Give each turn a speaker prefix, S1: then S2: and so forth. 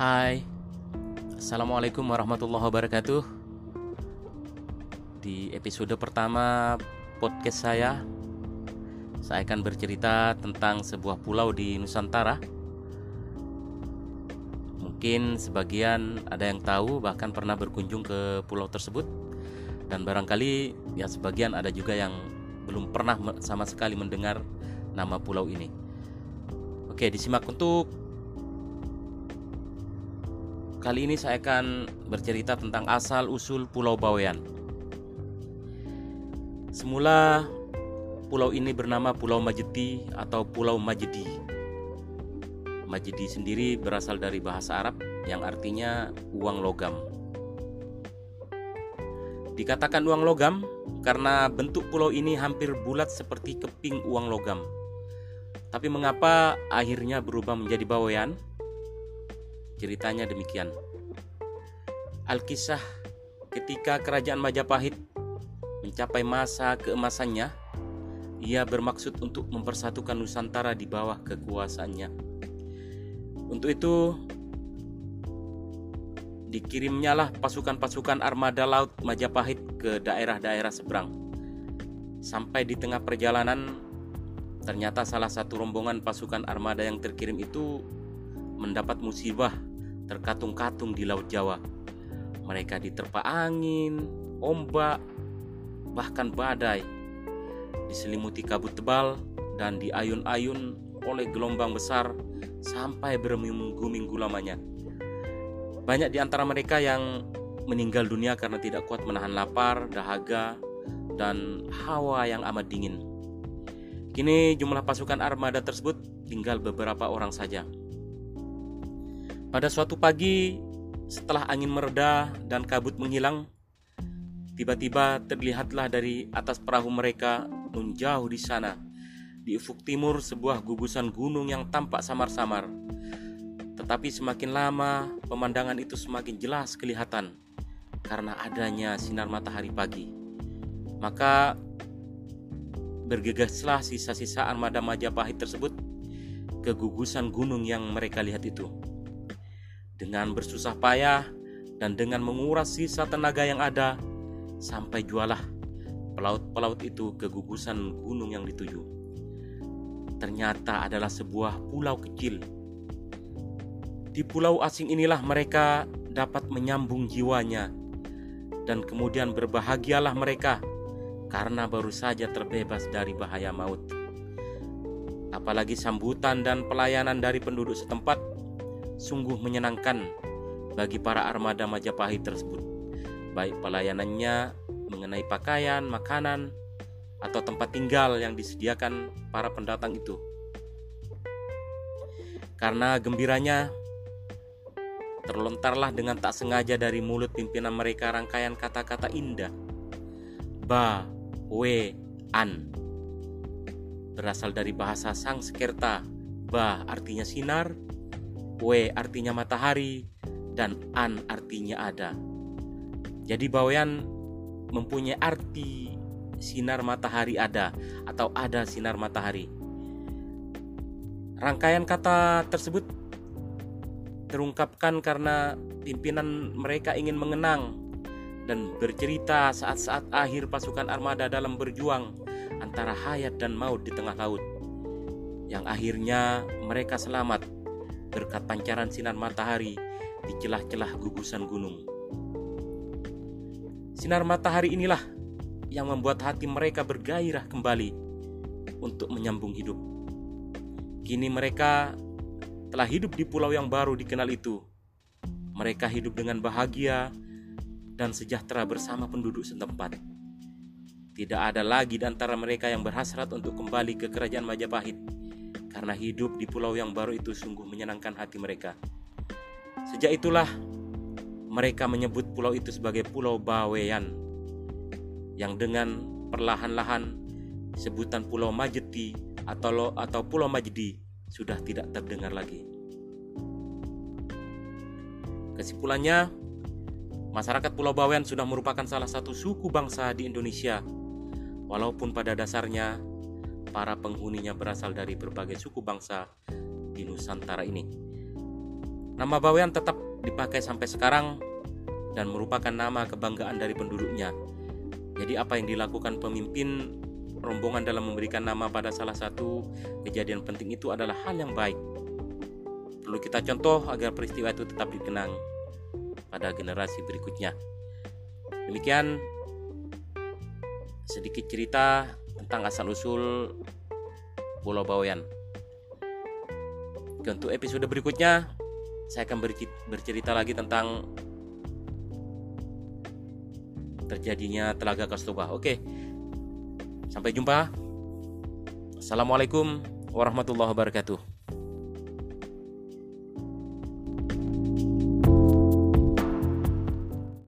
S1: Hai, Assalamualaikum warahmatullahi wabarakatuh. Di episode pertama podcast saya, saya akan bercerita tentang sebuah pulau di Nusantara. Mungkin sebagian ada yang tahu, bahkan pernah berkunjung ke pulau tersebut, dan barangkali ya sebagian ada juga yang belum pernah sama sekali mendengar nama pulau ini. Oke, disimak untuk Kali ini saya akan bercerita tentang asal usul Pulau Bawean. Semula pulau ini bernama Pulau Majeti atau Pulau Majedi. Majedi sendiri berasal dari bahasa Arab yang artinya uang logam. Dikatakan uang logam karena bentuk pulau ini hampir bulat seperti keping uang logam. Tapi mengapa akhirnya berubah menjadi bawean? Ceritanya demikian. Alkisah ketika kerajaan Majapahit mencapai masa keemasannya, ia bermaksud untuk mempersatukan Nusantara di bawah kekuasaannya. Untuk itu, dikirimnya lah pasukan-pasukan armada laut Majapahit ke daerah-daerah seberang. Sampai di tengah perjalanan, ternyata salah satu rombongan pasukan armada yang terkirim itu mendapat musibah terkatung-katung di Laut Jawa. Mereka diterpa angin, ombak, bahkan badai. Diselimuti kabut tebal dan diayun-ayun oleh gelombang besar sampai berminggu-minggu lamanya. Banyak di antara mereka yang meninggal dunia karena tidak kuat menahan lapar, dahaga, dan hawa yang amat dingin. Kini jumlah pasukan armada tersebut tinggal beberapa orang saja. Pada suatu pagi, setelah angin mereda dan kabut menghilang, tiba-tiba terlihatlah dari atas perahu mereka nun jauh di sana, di ufuk timur sebuah gugusan gunung yang tampak samar-samar. Tetapi semakin lama, pemandangan itu semakin jelas kelihatan karena adanya sinar matahari pagi. Maka bergegaslah sisa-sisa armada Majapahit tersebut ke gugusan gunung yang mereka lihat itu. Dengan bersusah payah dan dengan menguras sisa tenaga yang ada, sampai jualah pelaut-pelaut itu ke gugusan gunung yang dituju. Ternyata adalah sebuah pulau kecil. Di pulau asing inilah mereka dapat menyambung jiwanya, dan kemudian berbahagialah mereka karena baru saja terbebas dari bahaya maut. Apalagi sambutan dan pelayanan dari penduduk setempat sungguh menyenangkan bagi para armada Majapahit tersebut, baik pelayanannya mengenai pakaian, makanan, atau tempat tinggal yang disediakan para pendatang itu. Karena gembiranya, terlontarlah dengan tak sengaja dari mulut pimpinan mereka rangkaian kata-kata indah. Ba, we, an. Berasal dari bahasa Sanskerta. Ba artinya sinar, W artinya matahari dan An artinya ada. Jadi bawean mempunyai arti sinar matahari ada atau ada sinar matahari. Rangkaian kata tersebut terungkapkan karena pimpinan mereka ingin mengenang dan bercerita saat-saat akhir pasukan armada dalam berjuang antara hayat dan maut di tengah laut. Yang akhirnya mereka selamat berkat pancaran sinar matahari di celah-celah gugusan gunung. Sinar matahari inilah yang membuat hati mereka bergairah kembali untuk menyambung hidup. Kini mereka telah hidup di pulau yang baru dikenal itu. Mereka hidup dengan bahagia dan sejahtera bersama penduduk setempat. Tidak ada lagi di antara mereka yang berhasrat untuk kembali ke kerajaan Majapahit karena hidup di pulau yang baru itu sungguh menyenangkan hati mereka. Sejak itulah mereka menyebut pulau itu sebagai Pulau Bawean yang dengan perlahan-lahan sebutan Pulau Majeti atau atau Pulau Majdi sudah tidak terdengar lagi. Kesimpulannya, masyarakat Pulau Bawean sudah merupakan salah satu suku bangsa di Indonesia, walaupun pada dasarnya para penghuninya berasal dari berbagai suku bangsa di Nusantara ini. Nama Bawean tetap dipakai sampai sekarang dan merupakan nama kebanggaan dari penduduknya. Jadi apa yang dilakukan pemimpin rombongan dalam memberikan nama pada salah satu kejadian penting itu adalah hal yang baik. Perlu kita contoh agar peristiwa itu tetap dikenang pada generasi berikutnya. Demikian sedikit cerita tentang asal-usul Pulau Bawean. Untuk episode berikutnya, saya akan bercerita lagi tentang terjadinya Telaga Kastuba. Oke, sampai jumpa. Assalamualaikum warahmatullahi wabarakatuh.